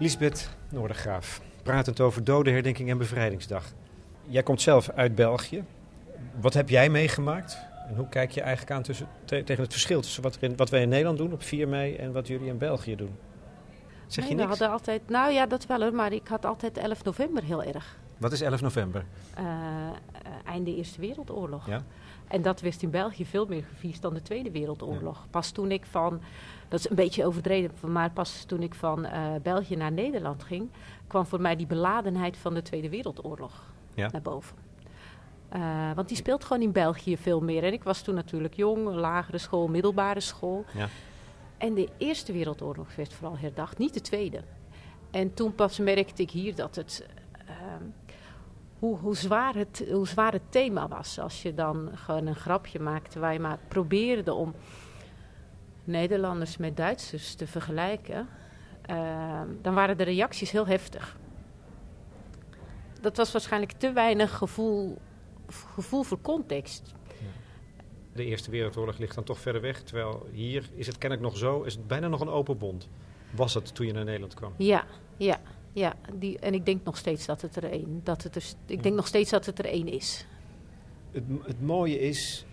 Lisbeth Noordergraaf, pratend over Dodenherdenking en Bevrijdingsdag. Jij komt zelf uit België. Wat heb jij meegemaakt? En hoe kijk je eigenlijk aan tussen, tegen het verschil tussen wat, er in, wat wij in Nederland doen op 4 mei en wat jullie in België doen? Zeg je niks? We hadden altijd, nou ja, dat wel hoor, maar ik had altijd 11 november heel erg. Wat is 11 november? Eh, einde Eerste Wereldoorlog. Ja? En dat werd in België veel meer gevierd dan de Tweede Wereldoorlog. Pas toen ik van, dat is een beetje overdreven, maar pas toen ik van eh, België naar Nederland ging, kwam voor mij die beladenheid van de Tweede Wereldoorlog Ja. naar boven. Eh, want die speelt gewoon in België veel meer. En ik was toen natuurlijk jong, lagere school, middelbare school. Ja. En de Eerste Wereldoorlog werd vooral herdacht, niet de Tweede. En toen pas merkte ik hier dat het. ehm, hoe, hoe, zwaar het, hoe zwaar het thema was. Als je dan gewoon een grapje maakte waar je maar probeerde om Nederlanders met Duitsers te vergelijken. ehm, dan waren de reacties heel heftig. Dat was waarschijnlijk te weinig gevoel, gevoel voor context. De Eerste Wereldoorlog ligt dan toch verder weg. Terwijl hier is het kennelijk nog zo, is het bijna nog een open bond. Was het toen je naar Nederland kwam? Ja, ja, ja. Die, en ik denk nog steeds dat het er één. Dat het er, ik denk nog steeds dat het er één is. Het, het mooie is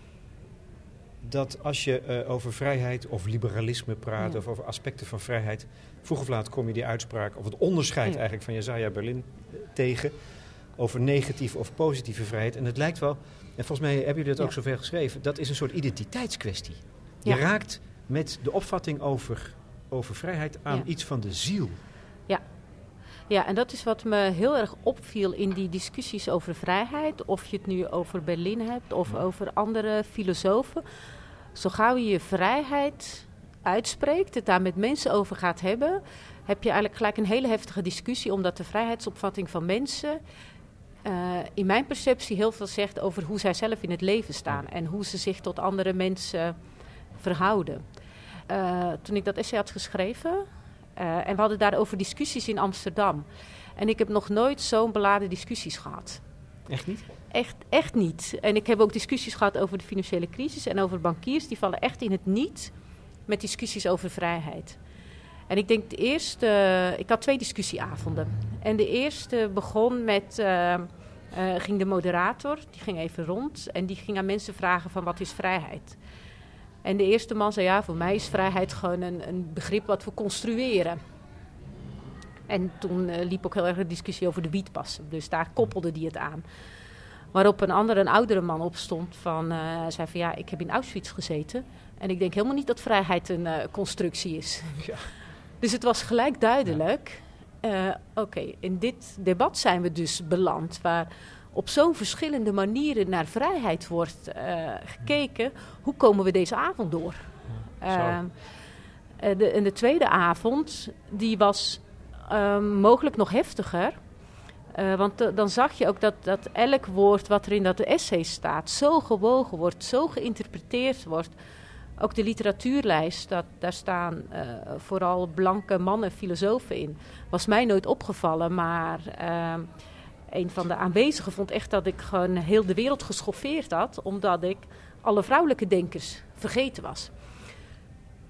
dat als je eh, over vrijheid of liberalisme praat, Ja. of over aspecten van vrijheid, vroeg of laat kom je die uitspraak, of het onderscheid Ja. eigenlijk van Jezaja Berlin eh, tegen, over negatieve of positieve vrijheid. En het lijkt wel, en volgens mij hebben jullie dat ook Ja. zoveel geschreven, dat is een soort identiteitskwestie. Je raakt met de opvatting over, over vrijheid aan iets van de ziel. Ja, en dat is wat me heel erg opviel in die discussies over vrijheid. Of je het nu over Berlin hebt of Ja. over andere filosofen. Zo gauw je je vrijheid uitspreekt, het daar met mensen over gaat hebben, heb je eigenlijk gelijk een hele heftige discussie, omdat de vrijheidsopvatting van mensen eh, in mijn perceptie heel veel zegt over hoe zij zelf in het leven staan en hoe ze zich tot andere mensen verhouden. Eh, toen ik dat essay had geschreven, en we hadden daarover discussies in Amsterdam. En ik heb nog nooit zo'n beladen discussies gehad. Echt niet? Echt, echt niet. En ik heb ook discussies gehad over de financiële crisis en over bankiers. Die vallen echt in het niet met discussies over vrijheid. En ik denk de eerste... ik had twee discussieavonden. En de eerste begon met... eh, eh, ging de moderator, die ging even rond... en die ging aan mensen vragen van wat is vrijheid? En de eerste man zei, ja, voor mij is vrijheid gewoon een, een begrip wat we construeren. En toen eh, liep ook heel erg een discussie over de wietpassen. Dus daar koppelde die het aan. Waarop een andere, een oudere man opstond van, eh, zei van ja, ik heb in Auschwitz gezeten. En ik denk helemaal niet dat vrijheid een eh, constructie is. Ja. Dus het was gelijk duidelijk. Oké, in dit debat zijn we dus beland. Waar op zo'n verschillende manieren naar vrijheid wordt eh, gekeken. Hoe komen we deze avond door? Zo. Ehm, eh, de, en de tweede avond, die was ehm, mogelijk nog heftiger. Eh, want dan zag je ook dat, dat elk woord wat er in dat essay staat, zo gewogen wordt, zo geïnterpreteerd wordt. Ook de literatuurlijst, dat, daar staan vooral blanke mannen, filosofen in. Was mij nooit opgevallen, maar ehm, een van de aanwezigen vond echt dat ik gewoon heel de wereld geschoffeerd had, omdat ik alle vrouwelijke denkers vergeten was.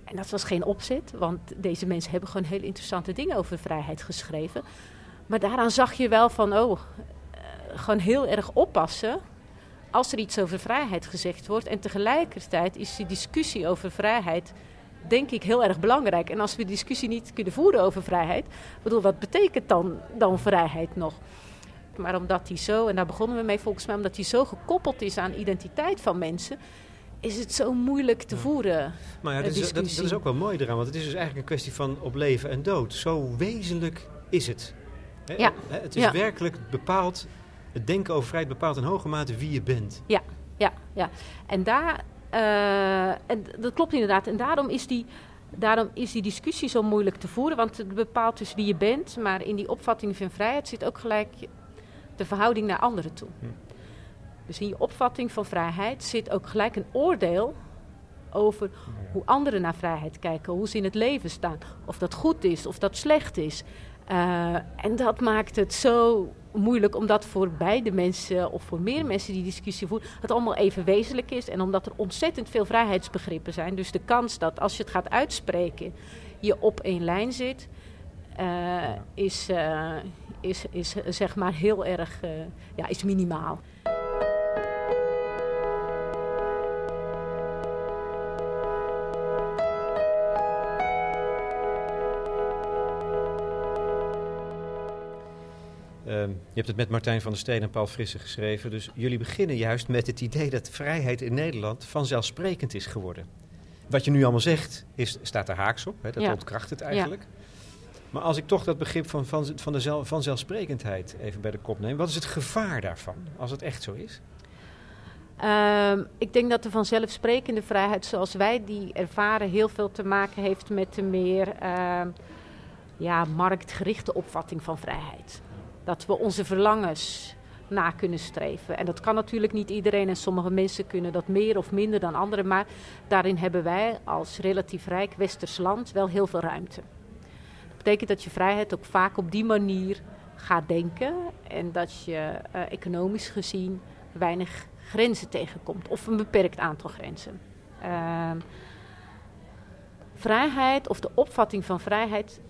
En dat was geen opzet, want deze mensen hebben gewoon heel interessante dingen over vrijheid geschreven. Maar daaraan zag je wel van, oh, eh, gewoon heel erg oppassen als er iets over vrijheid gezegd wordt. En tegelijkertijd is die discussie over vrijheid, denk ik, heel erg belangrijk. En als we discussie niet kunnen voeren over vrijheid, bedoel, wat betekent dan, dan vrijheid nog? Maar omdat die zo, en daar begonnen we mee volgens mij, omdat die zo gekoppeld is aan identiteit van mensen, is het zo moeilijk te voeren. Maar ja, eh, dat is, dat, is ook wel mooi eraan, want het is dus eigenlijk een kwestie van op leven en dood. Zo wezenlijk is het. Ja. Het is Ja. werkelijk bepaald, het denken over vrijheid bepaalt in hoge mate wie je bent. Ja, ja. En daar, eh, en dat klopt inderdaad. En daarom is, die, daarom is die discussie zo moeilijk te voeren. Want het bepaalt dus wie je bent. Maar in die opvatting van vrijheid zit ook gelijk de verhouding naar anderen toe. Hm. Dus in je opvatting van vrijheid zit ook gelijk een oordeel over hoe anderen naar vrijheid kijken, hoe ze in het leven staan, of dat goed is, of dat slecht is. Eh, en dat maakt het zo moeilijk, omdat voor beide mensen of voor meer mensen die discussie voeren, het allemaal even wezenlijk is. En omdat er ontzettend veel vrijheidsbegrippen zijn. Dus de kans dat als je het gaat uitspreken, je op één lijn zit, uh, is, uh, is, is zeg maar heel erg uh, ja, is minimaal. Ehm, je hebt het met Martijn van der Steen en Paul Frisse geschreven. Dus jullie beginnen juist met het idee dat vrijheid in Nederland vanzelfsprekend is geworden. Wat je nu allemaal zegt, is, staat er haaks op. Hè? Dat ja. ontkracht het eigenlijk. Ja. Maar als ik toch dat begrip van, van, van de zelf, vanzelfsprekendheid even bij de kop neem. Wat is het gevaar daarvan, als het echt zo is? Um, ik denk dat de vanzelfsprekende vrijheid zoals wij die ervaren... heel veel te maken heeft met de meer uh, ja, marktgerichte opvatting van vrijheid. Dat we onze verlangens na kunnen streven. En dat kan natuurlijk niet iedereen en sommige mensen kunnen dat meer of minder dan anderen. Maar daarin hebben wij als relatief rijk westers land wel heel veel ruimte. Betekent dat je vrijheid ook vaak op die manier gaat denken. En dat je uh, economisch gezien weinig grenzen tegenkomt. Of een beperkt aantal grenzen. Uh, vrijheid of de opvatting van vrijheid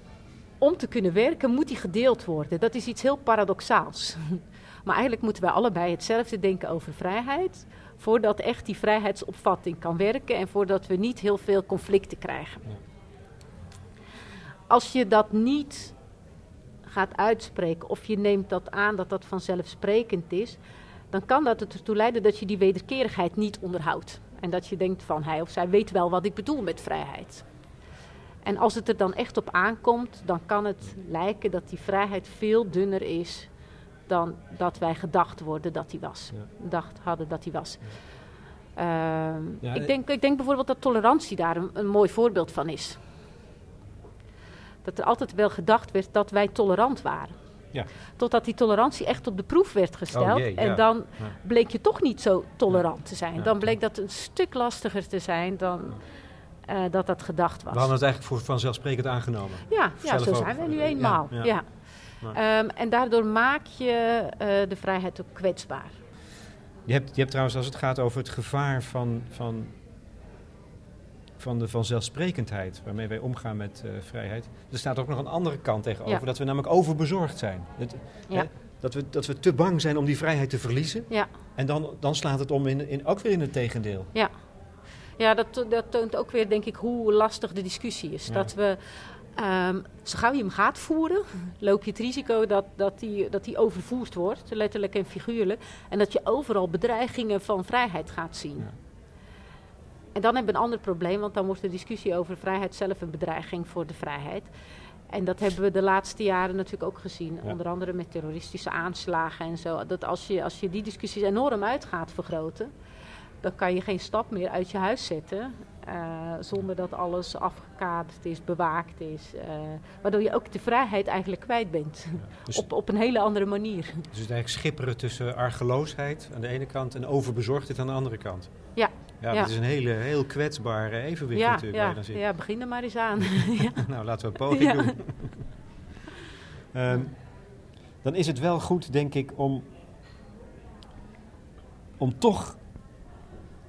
om te kunnen werken moet die gedeeld worden. Dat is iets heel paradoxaals. Maar eigenlijk moeten wij allebei hetzelfde denken over vrijheid. Voordat echt die vrijheidsopvatting kan werken en voordat we niet heel veel conflicten krijgen. Als je dat niet gaat uitspreken of je neemt dat aan dat dat vanzelfsprekend is, dan kan dat ertoe leiden dat je die wederkerigheid niet onderhoudt. En dat je denkt van hij of zij weet wel wat ik bedoel met vrijheid. En als het er dan echt op aankomt, dan kan het lijken dat die vrijheid veel dunner is dan dat wij gedacht worden dat die was. Ja. Dacht hadden dat die was. Ja. Uh, ja, ik, denk, ik denk bijvoorbeeld dat tolerantie daar een, een, mooi voorbeeld van is. Dat er altijd wel gedacht werd dat wij tolerant waren. Ja. Totdat die tolerantie echt op de proef werd gesteld. Oh jee, en dan bleek je toch niet zo tolerant te zijn. Dan bleek dat een stuk lastiger te zijn dan uh, dat dat gedacht was. We hadden het eigenlijk voor vanzelfsprekend aangenomen. Ja, ja zo zijn we nu eenmaal. Ja, ja. ja. Um, en daardoor maak je uh, de vrijheid ook kwetsbaar. Je hebt, je hebt trouwens, als het gaat over het gevaar van, van, van de vanzelfsprekendheid waarmee wij omgaan met uh, vrijheid, er staat ook nog een andere kant tegenover, dat we namelijk overbezorgd zijn. Het, hè, dat, we, dat we te bang zijn om die vrijheid te verliezen. Ja. En dan, dan slaat het om in, in, ook weer in het tegendeel. Ja. Ja, dat, dat toont ook weer, denk ik, hoe lastig de discussie is. Dat we, um, zo gauw je hem gaat voeren, loop je het risico dat, dat, die, dat die overvoerd wordt, letterlijk en figuurlijk. En dat je overal bedreigingen van vrijheid gaat zien. En dan hebben we een ander probleem, want dan wordt de discussie over vrijheid zelf een bedreiging voor de vrijheid. En dat hebben we de laatste jaren natuurlijk ook gezien. Ja. Onder andere met terroristische aanslagen en zo. Dat als je, als je die discussies enorm uit gaat vergroten dan kan je geen stap meer uit je huis zetten. Uh, zonder dat alles afgekaderd is, bewaakt is. Uh, waardoor je ook de vrijheid eigenlijk kwijt bent. Ja, dus op, op een hele andere manier. Dus eigenlijk schipperen tussen argeloosheid aan de ene kant en overbezorgdheid aan de andere kant. Ja. Ja, ja. dat is een hele, heel kwetsbare evenwicht ja, natuurlijk. Ja, dan zit. ja, begin er maar eens aan. nou, laten we een poging doen. um, dan is het wel goed, denk ik, om, om toch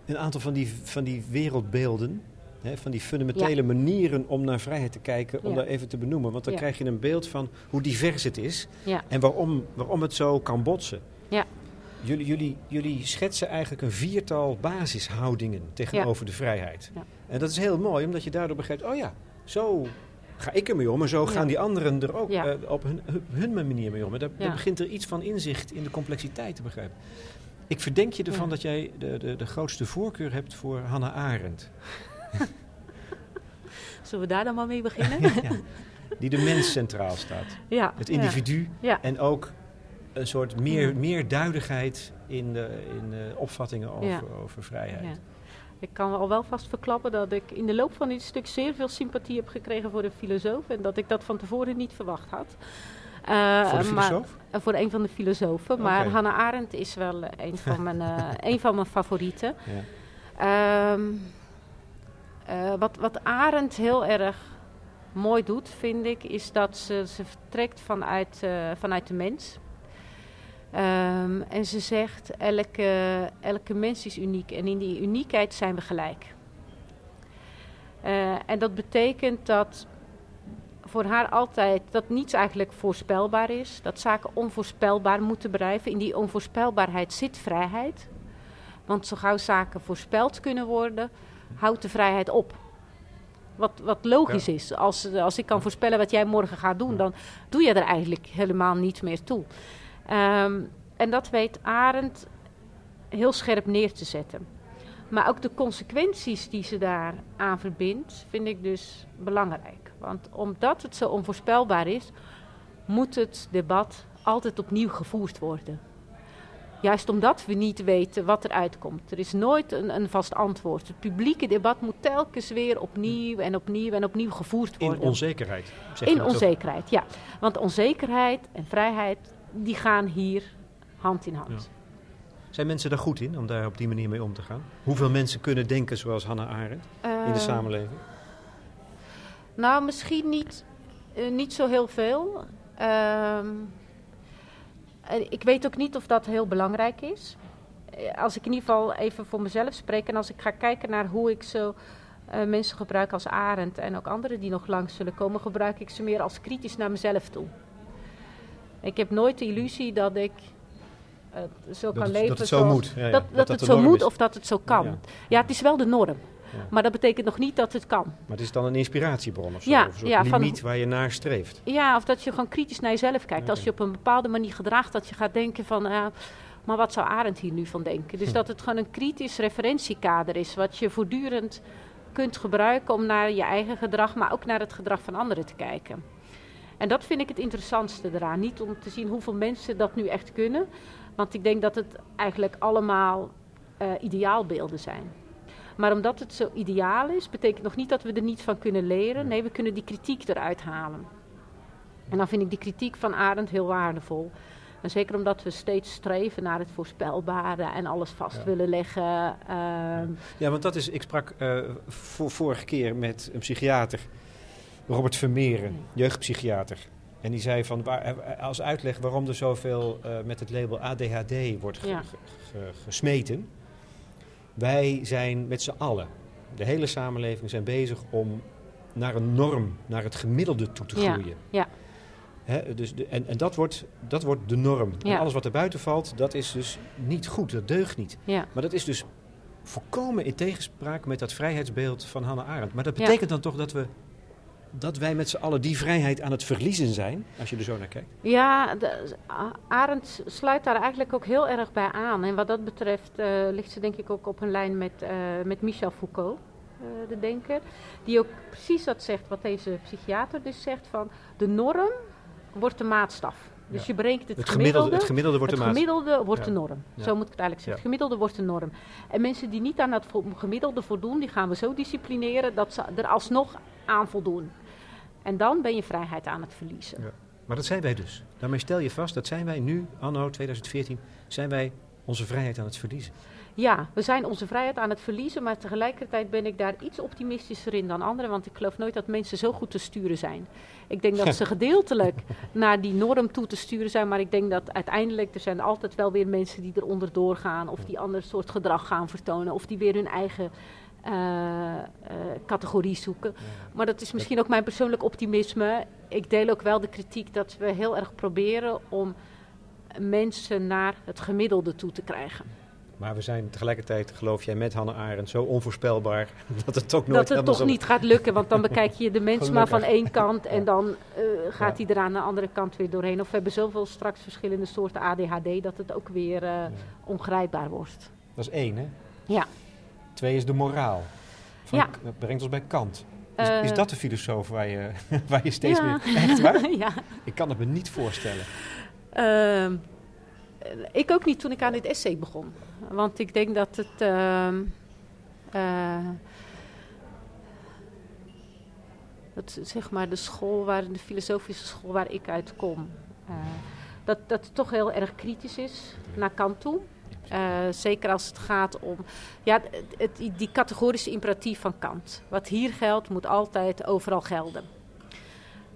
een aantal van die, van die wereldbeelden, hè, van die fundamentele ja. manieren om naar vrijheid te kijken, om ja. daar even te benoemen. Want dan ja. krijg je een beeld van hoe divers het is en waarom, waarom het zo kan botsen. Jullie, jullie, jullie schetsen eigenlijk een viertal basishoudingen tegenover de vrijheid. En dat is heel mooi, omdat je daardoor begrijpt, oh ja, zo ga ik ermee om en zo gaan die anderen er ook uh, op hun, hun manier mee om. En daar, daar begint er iets van inzicht in de complexiteit te begrijpen. Ik verdenk je ervan dat jij de, de, de grootste voorkeur hebt voor Hannah Arendt. Zullen we daar dan maar mee beginnen? die de mens centraal staat. Ja, het individu en ook een soort meer, meerduidigheid in de, in de opvattingen over, over vrijheid. Ik kan al wel vast verklappen dat ik in de loop van dit stuk zeer veel sympathie heb gekregen voor de filosoof. En dat ik dat van tevoren niet verwacht had. Uh, voor de filosoof? Maar, voor een van de filosofen. Okay. Maar Hannah Arendt is wel een van mijn, uh, een van mijn favorieten. Ja. Um, uh, wat, wat Arendt heel erg mooi doet, vind ik, is dat ze, ze vertrekt vanuit, vanuit de mens. Um, en ze zegt, elke, elke mens is uniek en in die uniekheid zijn we gelijk. en dat betekent dat voor haar altijd dat niets eigenlijk voorspelbaar is. Dat zaken onvoorspelbaar moeten blijven. In die onvoorspelbaarheid zit vrijheid. Want zo gauw zaken voorspeld kunnen worden, houdt de vrijheid op. Wat, wat logisch is. Als, als ik kan voorspellen wat jij morgen gaat doen, dan doe je er eigenlijk helemaal niet meer toe. Ehm, en dat weet Arend heel scherp neer te zetten. Maar ook de consequenties die ze daar aan verbindt, vind ik dus belangrijk. Want omdat het zo onvoorspelbaar is, moet het debat altijd opnieuw gevoerd worden. Juist omdat we niet weten wat er uitkomt. Er is nooit een, een vast antwoord. Het publieke debat moet telkens weer opnieuw en opnieuw en opnieuw gevoerd worden. In onzekerheid. In onzekerheid, ja. Want onzekerheid en vrijheid, die gaan hier hand in hand. Zijn mensen daar goed in om daar op die manier mee om te gaan? Hoeveel mensen kunnen denken zoals Hannah Arendt in de eh, samenleving? Nou, misschien niet, uh, niet zo heel veel. Uh, ik weet ook niet of dat heel belangrijk is. Als ik in ieder geval even voor mezelf spreek en als ik ga kijken naar hoe ik zo mensen gebruik als Arendt en ook anderen die nog langs zullen komen, gebruik ik ze meer als kritisch naar mezelf toe. Ik heb nooit de illusie dat ik zo kan leven. Dat het zo moet. Ja, ja. Dat, dat, het zo moet of dat het zo kan. Ja, het is wel de norm. Maar dat betekent nog niet dat het kan. Maar het is dan een inspiratiebron of zo? Ja, of een limiet waar je naar streeft? Ja, of dat je gewoon kritisch naar jezelf kijkt. Als je op een bepaalde manier gedraagt, dat je gaat denken van... Uh, maar wat zou Arend hier nu van denken? Dus hm. dat het gewoon een kritisch referentiekader is... wat je voortdurend kunt gebruiken om naar je eigen gedrag... maar ook naar het gedrag van anderen te kijken. En dat vind ik het interessantste eraan. Niet om te zien hoeveel mensen dat nu echt kunnen... Want ik denk dat het eigenlijk allemaal uh, ideaalbeelden zijn. Maar omdat het zo ideaal is, betekent nog niet dat we er niet van kunnen leren. Nee, we kunnen die kritiek eruit halen. En dan vind ik die kritiek van Arend heel waardevol. En zeker omdat we steeds streven naar het voorspelbare en alles vast willen leggen. Uh... Ja, want dat is. Ik sprak uh, voor, vorige keer met een psychiater, Robert Vermeeren, jeugdpsychiater. En die zei van, waar, als uitleg waarom er zoveel uh, met het label ADHD wordt gesmeten. Wij zijn met z'n allen, de hele samenleving, zijn bezig om naar een norm, naar het gemiddelde toe te groeien. Ja. ja. dus de, en en dat, wordt, dat wordt de norm. En alles wat er buiten valt, dat is dus niet goed, dat deugt niet. Ja. Maar dat is dus volkomen in tegenspraak met dat vrijheidsbeeld van Hannah Arendt. Maar dat betekent dan toch dat we dat wij met z'n allen die vrijheid aan het verliezen zijn, als je er zo naar kijkt? Ja, de, Arendt sluit daar eigenlijk ook heel erg bij aan. En wat dat betreft uh, ligt ze denk ik ook op een lijn met, uh, met Michel Foucault, uh, de denker. Die ook precies dat zegt wat deze psychiater dus zegt van de norm wordt de maatstaf. Dus je brengt het, het gemiddelde, Het gemiddelde wordt het de gemiddelde wordt de norm. Zo moet ik het eigenlijk zeggen. Het gemiddelde wordt de norm. En mensen die niet aan dat gemiddelde voldoen, die gaan we zo disciplineren dat ze er alsnog aan voldoen. En dan ben je vrijheid aan het verliezen. Ja. Maar dat zijn wij dus. Daarmee stel je vast, dat zijn wij nu, anno 2014, zijn wij onze vrijheid aan het verliezen. Ja, we zijn onze vrijheid aan het verliezen, maar tegelijkertijd ben ik daar iets optimistischer in dan anderen, want ik geloof nooit dat mensen zo goed te sturen zijn. Ik denk dat ze gedeeltelijk naar die norm toe te sturen zijn, maar ik denk dat uiteindelijk er zijn altijd wel weer mensen die eronder doorgaan of die ander soort gedrag gaan vertonen of die weer hun eigen uh, categorie zoeken. Maar dat is misschien ook mijn persoonlijk optimisme. Ik deel ook wel de kritiek dat we heel erg proberen om mensen naar het gemiddelde toe te krijgen. Maar we zijn tegelijkertijd, geloof jij, met Hannah Arendt zo onvoorspelbaar dat het toch nooit Dat het toch niet gaat lukken, want dan bekijk je de mens maar van één kant en dan uh, gaat hij er aan de andere kant weer doorheen. Of we hebben zoveel straks verschillende soorten ADHD dat het ook weer uh, ongrijpbaar wordt. Dat is één, hè? Ja. Twee is de moraal. Van, ja. Dat brengt ons bij Kant. Is, is, eh. dat de filosoof waar je, waar je steeds meer... Echt waar? ja. Ik kan het me niet voorstellen. Uh, ik ook niet toen ik aan dit essay begon. Want ik denk dat het... Uh, dat zeg maar de school waar, de filosofische school waar ik uit kom... Uh, dat, dat het toch heel erg kritisch is naar Kant toe. Zeker als het gaat om ja, het, die categorische imperatief van Kant. Wat hier geldt, moet altijd overal gelden.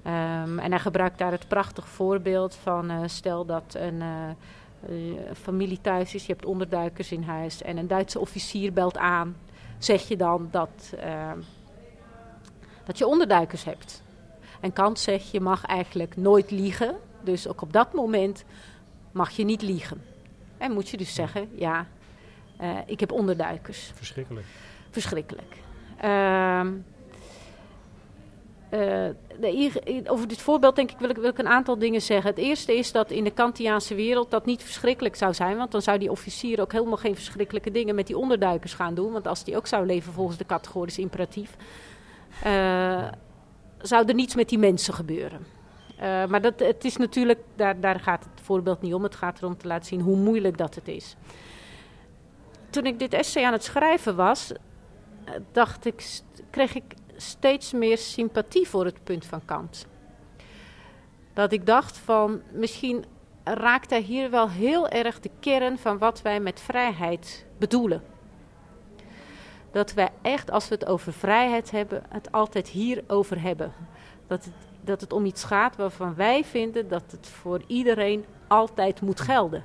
Um, en hij gebruikt daar het prachtig voorbeeld van: stel dat een familie thuis is, je hebt onderduikers in huis en een Duitse officier belt aan. Zeg je dan dat, ehm, dat je onderduikers hebt? En Kant zegt je mag eigenlijk nooit liegen. Dus ook op dat moment mag je niet liegen. En moet je dus zeggen, ja, uh, ik heb onderduikers. Verschrikkelijk. Verschrikkelijk. Uh, de, over dit voorbeeld denk ik wil, ik wil ik een aantal dingen zeggen. Het eerste is dat in de Kantiaanse wereld dat niet verschrikkelijk zou zijn. Want dan zou die officier ook helemaal geen verschrikkelijke dingen met die onderduikers gaan doen. Want als die ook zou leven volgens de categorische imperatief, uh, zou er niets met die mensen gebeuren. Uh, maar dat, het is natuurlijk, daar, daar gaat het voorbeeld niet om. Het gaat erom te laten zien hoe moeilijk dat het is. Toen ik dit essay aan het schrijven was, dacht ik, kreeg ik steeds meer sympathie voor het punt van Kant. Dat ik dacht van misschien raakt hij hier wel heel erg de kern van wat wij met vrijheid bedoelen. Dat wij echt, als we het over vrijheid hebben, het altijd hierover hebben. Dat het, dat het om iets gaat waarvan wij vinden dat het voor iedereen altijd moet gelden.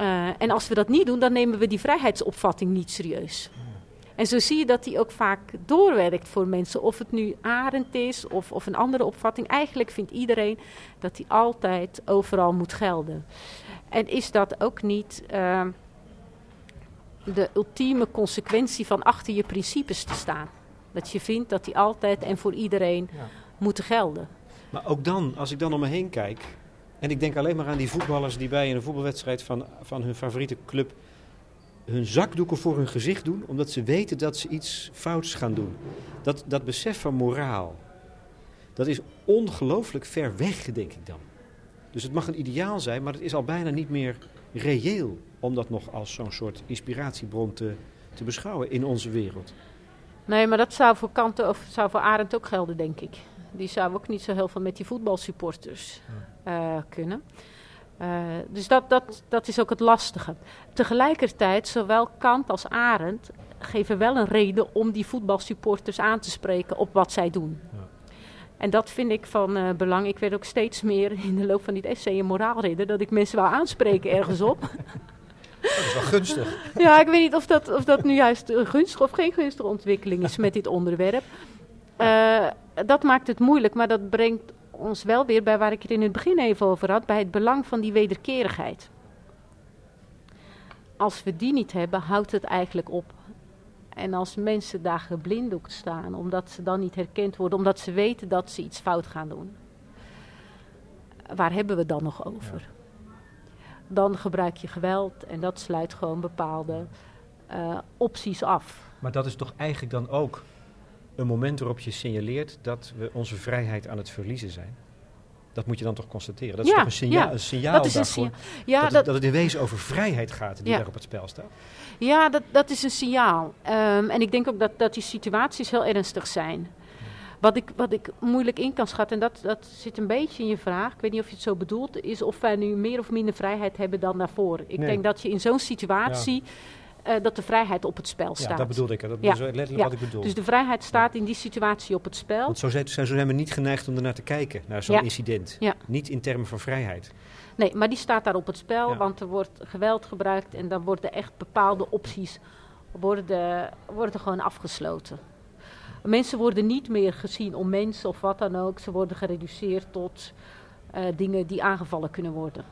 Uh, en als we dat niet doen, dan nemen we die vrijheidsopvatting niet serieus. En zo zie je dat die ook vaak doorwerkt voor mensen. Of het nu Arend is of, of een andere opvatting. Eigenlijk vindt iedereen dat die altijd overal moet gelden. En is dat ook niet uh, de ultieme consequentie van achter je principes te staan? Dat je vindt dat die altijd en voor iedereen ja. moeten gelden. Maar ook dan, als ik dan om me heen kijk. En ik denk alleen maar aan die voetballers die bij een voetbalwedstrijd van, van hun favoriete club hun zakdoeken voor hun gezicht doen, omdat ze weten dat ze iets fouts gaan doen. Dat, dat besef van moraal, dat is ongelooflijk ver weg, denk ik dan. Dus het mag een ideaal zijn, maar het is al bijna niet meer reëel om dat nog als zo'n soort inspiratiebron te, te beschouwen in onze wereld. Nee, maar dat zou voor Kant of zou voor Arendt ook gelden, denk ik. Die zou ook niet zo heel veel met die voetbalsupporters uh, kunnen. Uh, dus dat, dat, dat is ook het lastige. Tegelijkertijd, zowel Kant als Arendt geven wel een reden om die voetbalsupporters aan te spreken op wat zij doen. Ja. En dat vind ik van uh, belang. Ik werd ook steeds meer in de loop van dit essay een moraalridder, dat ik mensen wou aanspreken ergens op. Dat is wel gunstig. ja, ik weet niet of dat, of dat nu juist een gunstige of geen gunstige ontwikkeling is met dit onderwerp. Uh, dat maakt het moeilijk, maar dat brengt ons wel weer bij waar ik het in het begin even over had, bij het belang van die wederkerigheid. Als we die niet hebben, houdt het eigenlijk op. En als mensen daar geblinddoekt staan, omdat ze dan niet herkend worden, omdat ze weten dat ze iets fout gaan doen, waar hebben we dan nog over? Dan gebruik je geweld en dat sluit gewoon bepaalde uh, opties af. Maar dat is toch eigenlijk dan ook een moment waarop je signaleert dat we onze vrijheid aan het verliezen zijn. Dat moet je dan toch constateren. Dat is toch een, signaal, ja, een signaal dat is ja, dat, het, dat, het in wezen over vrijheid gaat die daar op het spel staat. Ja, dat, dat is een signaal. Um, en ik denk ook dat, dat die situaties heel ernstig zijn. Wat ik, wat ik moeilijk in kan schatten, en dat, dat zit een beetje in je vraag, ik weet niet of je het zo bedoelt, is of wij nu meer of minder vrijheid hebben dan daarvoor. Ik nee. denk dat je in zo'n situatie uh, dat de vrijheid op het spel staat. Ja, dat bedoelde ik. Dat ja. is letterlijk ja. wat ik bedoel. Dus de vrijheid staat in die situatie op het spel. Want zo zijn, zo zijn we niet geneigd om ernaar te kijken, naar zo'n incident. Niet in termen van vrijheid. Nee, maar die staat daar op het spel, want er wordt geweld gebruikt en dan worden echt bepaalde opties worden, worden gewoon afgesloten. Mensen worden niet meer gezien om mensen of wat dan ook. Ze worden gereduceerd tot uh, dingen die aangevallen kunnen worden.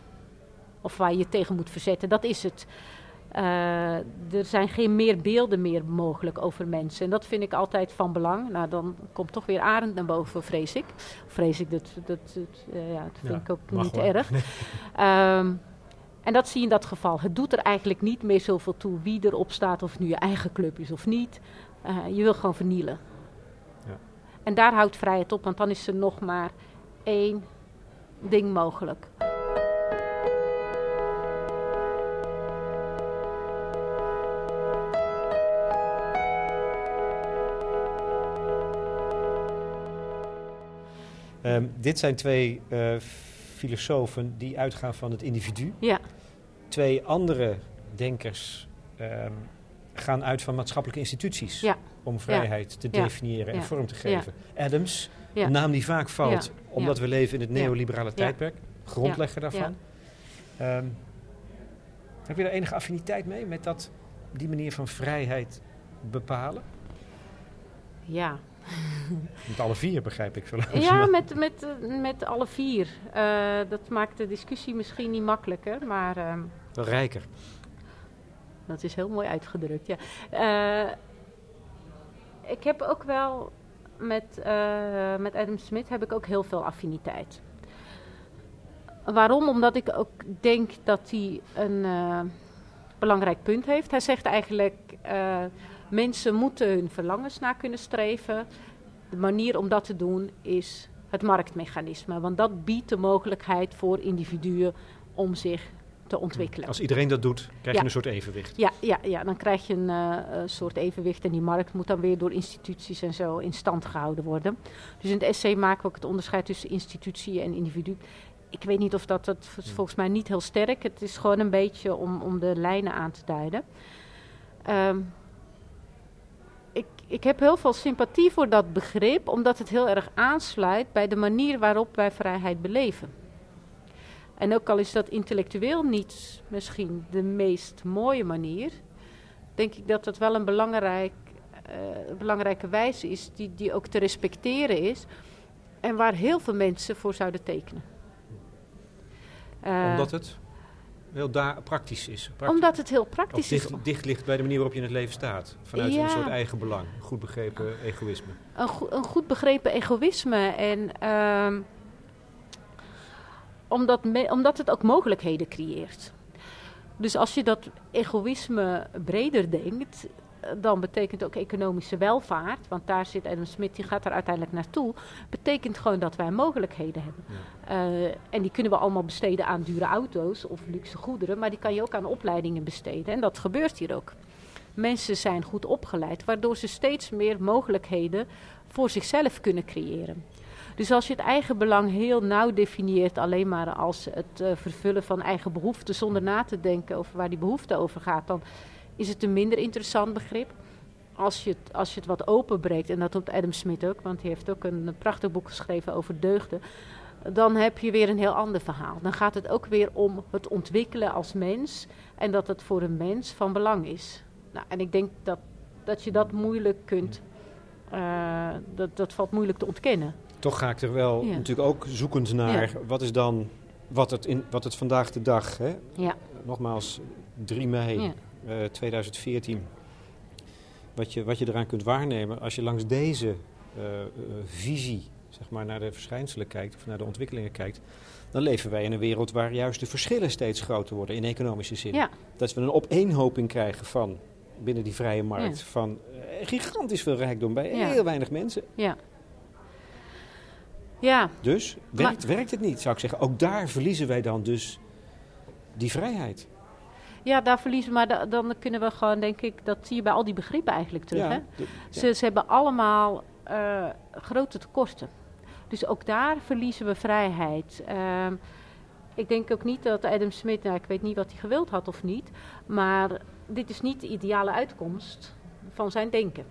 Of waar je tegen moet verzetten. Dat is het. Uh, er zijn geen meer beelden meer mogelijk over mensen. En dat vind ik altijd van belang. Nou, dan komt toch weer Arend naar boven, vrees ik. Vrees ik, dat, dat, dat, uh, ja, dat vind ja, ik ook niet erg. um, en dat zie je in dat geval. Het doet er eigenlijk niet meer zoveel toe wie erop staat, of het nu je eigen club is of niet. Uh, je wil gewoon vernielen. Ja. En daar houdt vrijheid op, want dan is er nog maar één ding mogelijk. Um, dit zijn twee uh, filosofen die uitgaan van het individu. Ja. Twee andere denkers um, gaan uit van maatschappelijke instituties. Ja. Om vrijheid ja. te definiëren en vorm te geven. Adams, een naam die vaak valt omdat we leven in het neoliberale tijdperk. Grondlegger daarvan. Um, heb je daar enige affiniteit mee met dat, die manier van vrijheid bepalen? Ja, Met alle vier begrijp ik wel. Ja, met, met, met alle vier. Uh, dat maakt de discussie misschien niet makkelijker, maar... Uh, wel rijker. Dat is heel mooi uitgedrukt, ja. Uh, ik heb ook wel met, uh, met Adam Smith heb ik ook heel veel affiniteit. Waarom? Omdat ik ook denk dat hij een uh, belangrijk punt heeft. Hij zegt eigenlijk, uh, mensen moeten hun verlangens na kunnen streven. De manier om dat te doen is het marktmechanisme. Want dat biedt de mogelijkheid voor individuen om zich te ontwikkelen. Als iedereen dat doet, krijg je een soort evenwicht. Ja, ja, ja dan krijg je een uh, soort evenwicht. En die markt moet dan weer door instituties en zo in stand gehouden worden. Dus in het essay maken we ook het onderscheid tussen institutie en individu. Ik weet niet of dat, dat is volgens mij niet heel sterk. Het is gewoon een beetje om, om de lijnen aan te duiden. Um, ik, heb heel veel sympathie voor dat begrip, omdat het heel erg aansluit bij de manier waarop wij vrijheid beleven. En ook al is dat intellectueel niet misschien de meest mooie manier, denk ik dat dat wel een belangrijk, uh, belangrijke wijze is die, die ook te respecteren is. En waar heel veel mensen voor zouden tekenen. Uh, Omdat het heel praktisch is. Praktisch. Omdat het heel praktisch dicht, is. dicht ligt bij de manier waarop je in het leven staat. Vanuit ja. een soort eigen belang. Goed begrepen egoïsme. Een, go een goed begrepen egoïsme. En uh, omdat, omdat het ook mogelijkheden creëert. Dus als je dat egoïsme breder denkt, dan betekent ook economische welvaart, want daar zit Adam Smith, die gaat er uiteindelijk naartoe, betekent gewoon dat wij mogelijkheden hebben. Uh, en die kunnen we allemaal besteden aan dure auto's of luxe goederen, maar die kan je ook aan opleidingen besteden. En dat gebeurt hier ook. Mensen zijn goed opgeleid, waardoor ze steeds meer mogelijkheden voor zichzelf kunnen creëren. Dus als je het eigen belang heel nauw definieert, alleen maar als het uh, vervullen van eigen behoeften, zonder na te denken over waar die behoefte over gaat, dan is het een minder interessant begrip. Als je het, als je het wat openbreekt, en dat doet Adam Smith ook, want hij heeft ook een, prachtig boek geschreven over deugden. Dan heb je weer een heel ander verhaal. Dan gaat het ook weer om het ontwikkelen als mens en dat het voor een mens van belang is. Nou, en ik denk dat, dat je dat moeilijk kunt, uh, dat, dat valt moeilijk te ontkennen. Toch ga ik er wel ja. natuurlijk ook zoekend naar. Ja. Wat is dan wat het, in, wat het vandaag de dag, hè? Ja. nogmaals 3 mei uh, 2014, wat je, wat je eraan kunt waarnemen als je langs deze uh, visie zeg maar, naar de verschijnselen kijkt of naar de ontwikkelingen kijkt, dan leven wij in een wereld waar juist de verschillen steeds groter worden in economische zin. Ja. Dat we een opeenhoping krijgen van binnen die vrije markt ja. van uh, gigantisch veel rijkdom bij ja. heel weinig mensen. Ja. Ja. Dus werkt, maar, werkt het niet, zou ik zeggen. Ook daar verliezen wij dan dus die vrijheid. Ja, daar verliezen maar da dan kunnen we gewoon, denk ik, dat zie je bij al die begrippen eigenlijk terug. Ja, hè? de- Ze, ze hebben allemaal uh, grote tekorten. Dus ook daar verliezen we vrijheid. Ehm, ik denk ook niet dat Adam Smith, nou, ik weet niet wat hij gewild had of niet, maar dit is niet de ideale uitkomst van zijn denken.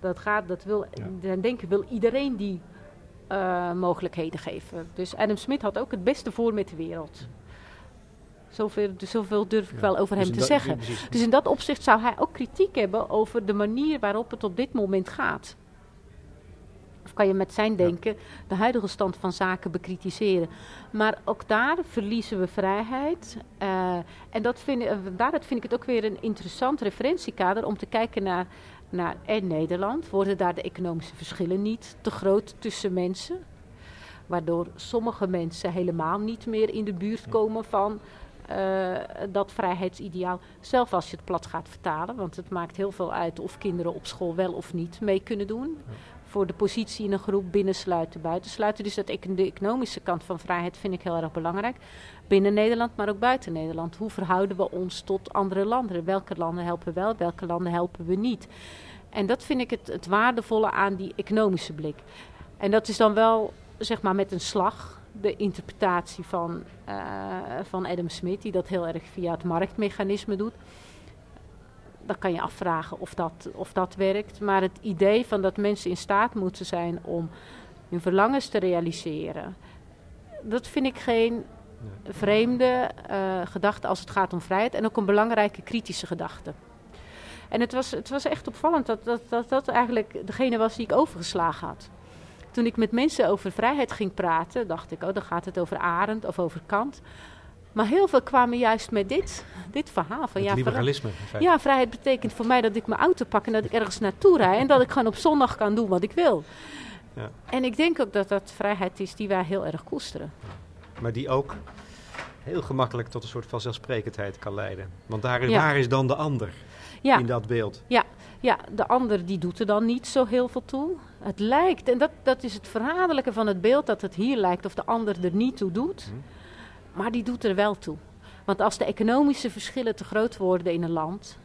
Dat gaat, dat wil, Ja. zijn denken wil iedereen die uh, mogelijkheden geven. Dus Adam Smith had ook het beste voor met de wereld. Zoveel, dus zoveel durf ik Ja. wel over Dus hem te zeggen. Dus in dat opzicht zou hij ook kritiek hebben over de manier waarop het op dit moment gaat. Of kan je met zijn denken de huidige stand van zaken bekritiseren. Maar ook daar verliezen we vrijheid. Eh, en dat vind, eh, daaruit vind ik het ook weer een interessant referentiekader om te kijken naar, naar en Nederland. Worden daar de economische verschillen niet te groot tussen mensen? Waardoor sommige mensen helemaal niet meer in de buurt komen van eh, dat vrijheidsideaal. Zelf als je het plat gaat vertalen, want het maakt heel veel uit of kinderen op school wel of niet mee kunnen doen. Voor de positie in een groep binnensluiten, buitensluiten. Dus dat de economische kant van vrijheid vind ik heel erg belangrijk. Binnen Nederland, maar ook buiten Nederland. Hoe verhouden we ons tot andere landen? Welke landen helpen wel, welke landen helpen we niet? En dat vind ik het, het waardevolle aan die economische blik. En dat is dan wel, zeg maar, met een slag de interpretatie van, eh, van Adam Smith, die dat heel erg via het marktmechanisme doet. Dan kan je afvragen of dat, of dat werkt. Maar het idee van dat mensen in staat moeten zijn om hun verlangens te realiseren, dat vind ik geen vreemde eh, gedachte als het gaat om vrijheid en ook een belangrijke kritische gedachte. En het was, het was echt opvallend dat dat, dat dat eigenlijk degene was die ik overgeslagen had. Toen ik met mensen over vrijheid ging praten, dacht ik, oh, dan gaat het over Arendt of over Kant. Maar heel veel kwamen juist met dit, dit verhaal. Van, Het ja, liberalisme. ja, vrijheid betekent voor mij dat ik mijn auto pak en dat ik ergens naartoe rijd. En dat ik gewoon op zondag kan doen wat ik wil. Ja. En ik denk ook dat dat vrijheid is die wij heel erg koesteren. Maar die ook heel gemakkelijk tot een soort van zelfsprekendheid kan leiden. Want daar, Ja. waar is dan de ander Ja, in dat beeld? ja, de ander die doet er dan niet zo heel veel toe. Het lijkt, en dat, dat is het verraderlijke van het beeld, dat het hier lijkt of de ander er niet toe doet. Hm. Maar die doet er wel toe. Want als de economische verschillen te groot worden in een land,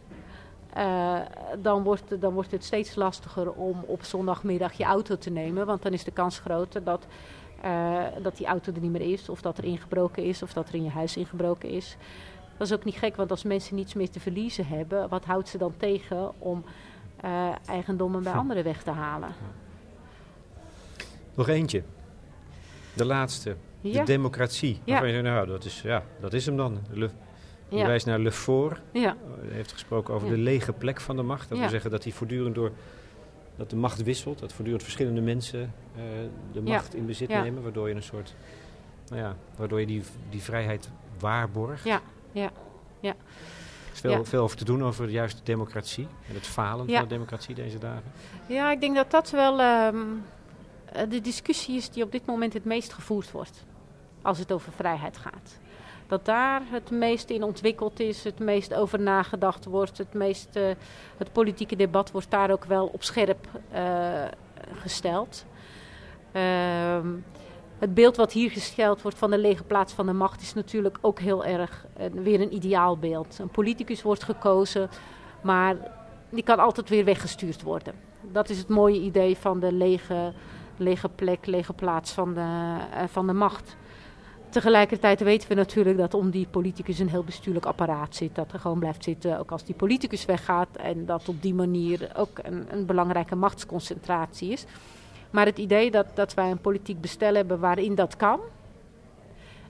eh, dan, wordt, dan wordt het steeds lastiger om op zondagmiddag je auto te nemen. Want dan is de kans groter dat, eh, dat die auto er niet meer is, of dat er ingebroken is, of dat er in je huis ingebroken is. Dat is ook niet gek, want als mensen niets meer te verliezen hebben, wat houdt ze dan tegen om eigendommen bij Hm. anderen weg te halen? Nog eentje. De laatste. Ja, De democratie. Ja. Je zegt, nou, dat is, ja, dat is hem dan. Le, Je ja, wijst naar Le Fort. ja, Hij heeft gesproken over de lege plek van de macht. Dat wil zeggen dat hij voortdurend door dat de macht wisselt, dat voortdurend verschillende mensen eh, de macht in bezit nemen, waardoor je een soort, nou ja, waardoor je die, die vrijheid waarborgt. Ja. Ja. Ja. Veel, Ja. veel over te doen over juist de democratie en het falen Ja. van de democratie deze dagen. Ja, ik denk dat dat wel ehm, eh, de discussie is die op dit moment het meest gevoerd wordt. Als het over vrijheid gaat. Dat daar het meest in ontwikkeld is, het meest over nagedacht wordt, het, meest, eh, het politieke debat wordt daar ook wel op scherp eh, gesteld. Ehm, het beeld wat hier gesteld wordt van de lege plaats van de macht is natuurlijk ook heel erg eh, weer een ideaalbeeld. Een politicus wordt gekozen, maar die kan altijd weer weggestuurd worden. Dat is het mooie idee van de lege, lege plek, lege plaats van de, eh, van de macht. Tegelijkertijd weten we natuurlijk dat om die politicus een heel bestuurlijk apparaat zit. Dat er gewoon blijft zitten, ook als die politicus weggaat. En dat op die manier ook een, een belangrijke machtsconcentratie is. Maar het idee dat, dat wij een politiek bestel hebben waarin dat kan.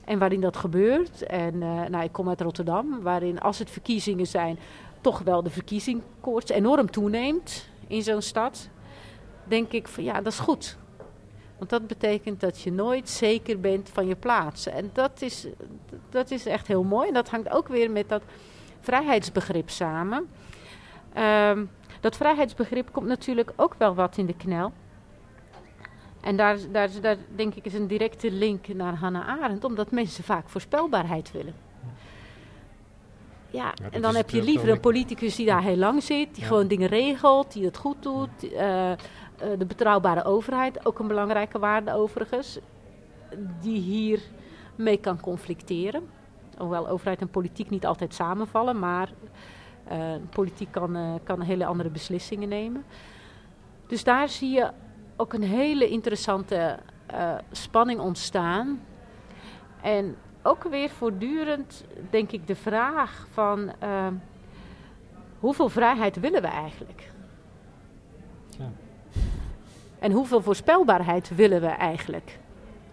En waarin dat gebeurt. En eh, nou, ik kom uit Rotterdam, waarin als het verkiezingen zijn, toch wel de verkiezingkoorts enorm toeneemt in zo'n stad. Denk ik van ja, dat is goed. Want dat betekent dat je nooit zeker bent van je plaats. En dat is, dat is echt heel mooi. En dat hangt ook weer met dat vrijheidsbegrip samen. Ehm, dat vrijheidsbegrip komt natuurlijk ook wel wat in de knel. En daar, daar, daar denk ik is een directe link naar Hannah Arendt, omdat mensen vaak voorspelbaarheid willen. Ja, en dan heb je liever een politicus die daar heel lang zit, die Ja. gewoon dingen regelt, die het goed doet. eh, eh, de betrouwbare overheid, ook een belangrijke waarde overigens, die hier mee kan conflicteren. Hoewel overheid en politiek niet altijd samenvallen, maar eh, politiek kan, eh, kan hele andere beslissingen nemen. Dus daar zie je ook een hele interessante eh, spanning ontstaan. En ook weer voortdurend, denk ik, de vraag van eh, hoeveel vrijheid willen we eigenlijk? Ja. En hoeveel voorspelbaarheid willen we eigenlijk?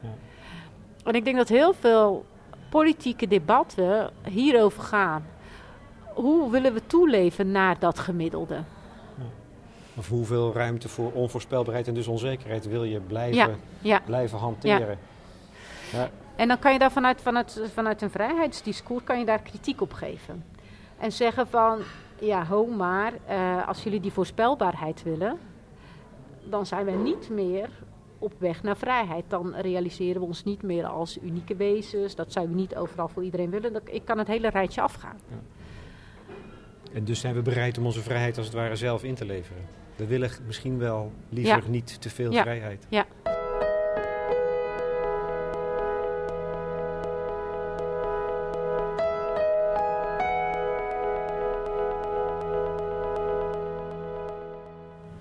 Ja. En ik denk dat heel veel politieke debatten hierover gaan. Hoe willen we toeleven naar dat gemiddelde? Of hoeveel ruimte voor onvoorspelbaarheid en dus onzekerheid wil je blijven, Ja, ja. blijven hanteren? Ja. En dan kan je daar vanuit, vanuit, vanuit een vrijheidsdiscours kan je daar kritiek op geven. En zeggen van, ja ho maar, eh, als jullie die voorspelbaarheid willen, dan zijn we niet meer op weg naar vrijheid. Dan realiseren we ons niet meer als unieke wezens. Dat zouden we niet overal voor iedereen willen. Ik kan het hele rijtje afgaan. En dus zijn we bereid om onze vrijheid als het ware zelf in te leveren. We willen misschien wel liever Ja. niet te veel Ja. vrijheid. Ja.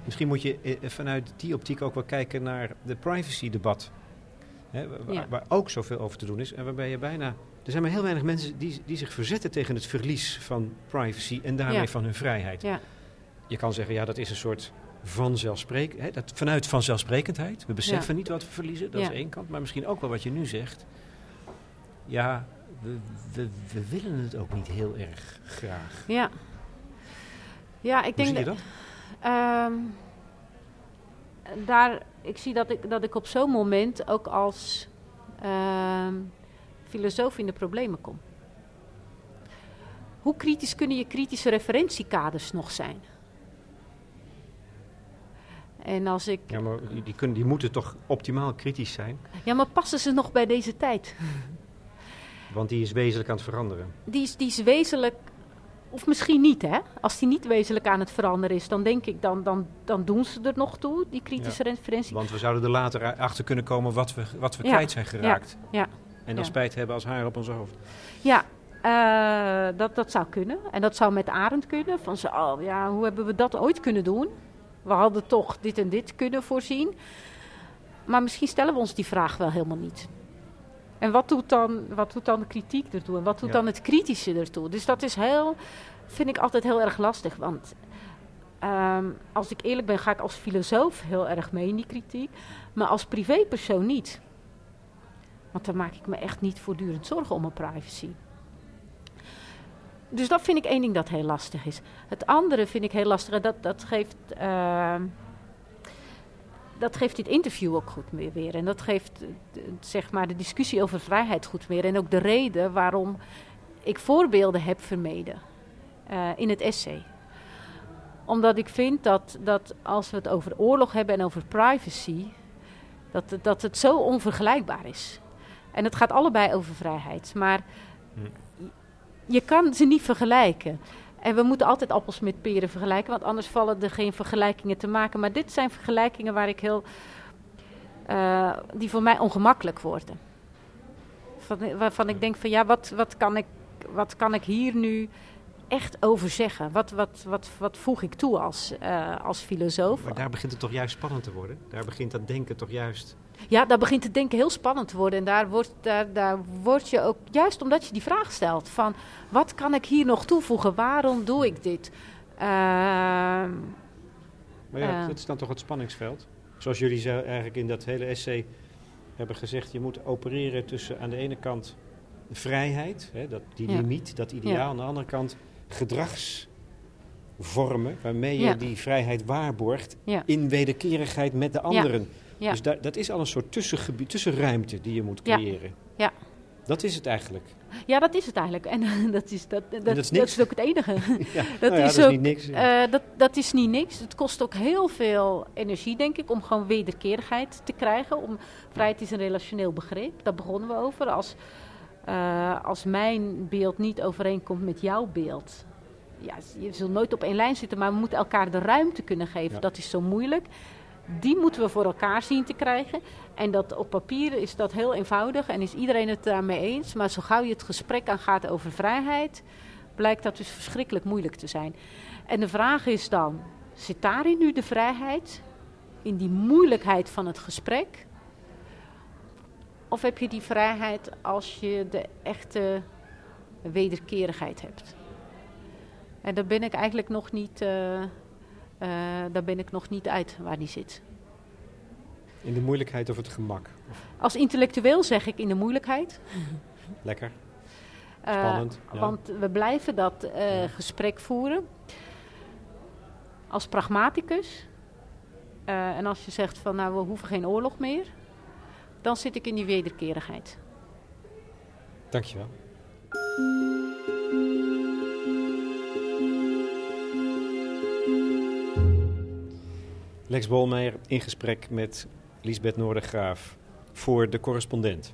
Misschien moet je eh, vanuit die optiek ook wel kijken naar de privacy-debat. Waar, Ja. waar ook zoveel over te doen is. En waarbij je bijna. Er zijn maar heel weinig mensen die, die zich verzetten tegen het verlies van privacy en daarmee Ja. van hun vrijheid. Ja. Je kan zeggen, ja, dat is een soort vanzelfsprekendheid. Dat, vanuit vanzelfsprekendheid. We beseffen niet wat we verliezen, dat Ja. is één kant. Maar misschien ook wel wat je nu zegt. Ja, we, we, we willen het ook niet heel erg graag. Ja. Ja, ik Hoe denk zie je dat- dat? Ehm, daar, ik zie dat ik, dat ik op zo'n moment ook als ehm, filosoof in de problemen kom. Hoe kritisch kunnen je kritische referentiekaders nog zijn? En als ik. Ja, maar die, kunnen, die moeten toch optimaal kritisch zijn? Ja, maar passen ze nog bij deze tijd? Want die is wezenlijk aan het veranderen. Die is, die is wezenlijk. Of misschien niet, hè? Als die niet wezenlijk aan het veranderen is, dan denk ik, dan, dan, dan doen ze er nog toe, die kritische referentie. Want we zouden er later achter kunnen komen wat we, wat we Ja, kwijt zijn geraakt. ja, En dan ja. spijt hebben als haar op ons hoofd. Ja, eh, dat, dat zou kunnen. En dat zou met Arend kunnen. Van zo, oh, ja, hoe hebben we dat ooit kunnen doen? We hadden toch dit en dit kunnen voorzien. Maar misschien stellen we ons die vraag wel helemaal niet. En wat doet dan, wat doet dan de kritiek ertoe? En wat doet Ja. dan het kritische ertoe? Dus dat is heel, vind ik altijd heel erg lastig. Want ehm, als ik eerlijk ben, ga ik als filosoof heel erg mee in die kritiek. Maar als privépersoon niet. Want dan maak ik me echt niet voortdurend zorgen om mijn privacy. Dus dat vind ik één ding dat heel lastig is. Het andere vind ik heel lastig, en dat, dat geeft. ehm, dat geeft dit interview ook goed meer weer. En dat geeft eh, zeg maar de discussie over vrijheid goed weer. En ook de reden waarom ik voorbeelden heb vermeden eh, in het essay. Omdat ik vind dat, dat als we het over oorlog hebben en over privacy, dat, dat het zo onvergelijkbaar is. En het gaat allebei over vrijheid. Maar Hm. Je kan ze niet vergelijken. En we moeten altijd appels met peren vergelijken, want anders vallen er geen vergelijkingen te maken. Maar dit zijn vergelijkingen waar ik heel, eh, die voor mij ongemakkelijk worden. Van, waarvan ik denk van ja, wat, wat, kan ik, wat kan ik hier nu echt over zeggen? Wat, wat, wat, wat voeg ik toe als, eh, als filosoof? Maar daar begint het toch juist spannend te worden? Daar begint dat denken toch juist... Ja, daar begint het denken heel spannend te worden. En daar wordt, daar, daar word je ook, juist omdat je die vraag stelt: van wat kan ik hier nog toevoegen? Waarom doe ik dit? Ehm, Maar ja, Ja. dat is dan toch het spanningsveld? Zoals jullie ze eigenlijk in dat hele essay hebben gezegd... je moet opereren tussen aan de ene kant de vrijheid, hè, dat, die Ja. limiet, dat ideaal... Ja. aan de andere kant gedragsvormen... waarmee je die vrijheid waarborgt in wederkerigheid met de anderen. Ja. Dus dat is al een soort tussengebied, tussenruimte die je moet creëren. Ja. Dat is het eigenlijk. ja, dat is het eigenlijk. En dat is, dat, dat, dat is ook het enige. Ja, Dat nou ja, is dat is ook, niet niks. Eh, dat, dat is niet niks. Het kost ook heel veel energie, denk ik, om gewoon wederkerigheid te krijgen. Om, vrijheid is een relationeel begrip, daar begonnen we over. Als, eh, als mijn beeld niet overeenkomt met jouw beeld. Ja, je zult nooit op één lijn zitten, maar we moeten elkaar de ruimte kunnen geven. Ja. Dat is zo moeilijk. Die moeten we voor elkaar zien te krijgen. En dat op papier is dat heel eenvoudig en is iedereen het daarmee eens. Maar zo gauw je het gesprek aangaat over vrijheid, blijkt dat dus verschrikkelijk moeilijk te zijn. En de vraag is dan, zit daarin nu de vrijheid? In die moeilijkheid van het gesprek? Of heb je die vrijheid als je de echte wederkerigheid hebt? En daar ben ik eigenlijk nog niet, eh, eh, daar ben ik nog niet uit waar die zit. In de moeilijkheid of het gemak. Als intellectueel zeg ik in de moeilijkheid. Lekker. Eh, Spannend, ja. Want we blijven dat Ja. gesprek voeren. Als pragmaticus. en als je zegt van nou we hoeven geen oorlog meer. Dan zit ik in die wederkerigheid. Dankjewel. Lex Bolmeijer in gesprek met Lisbeth Noordergraaf voor de correspondent.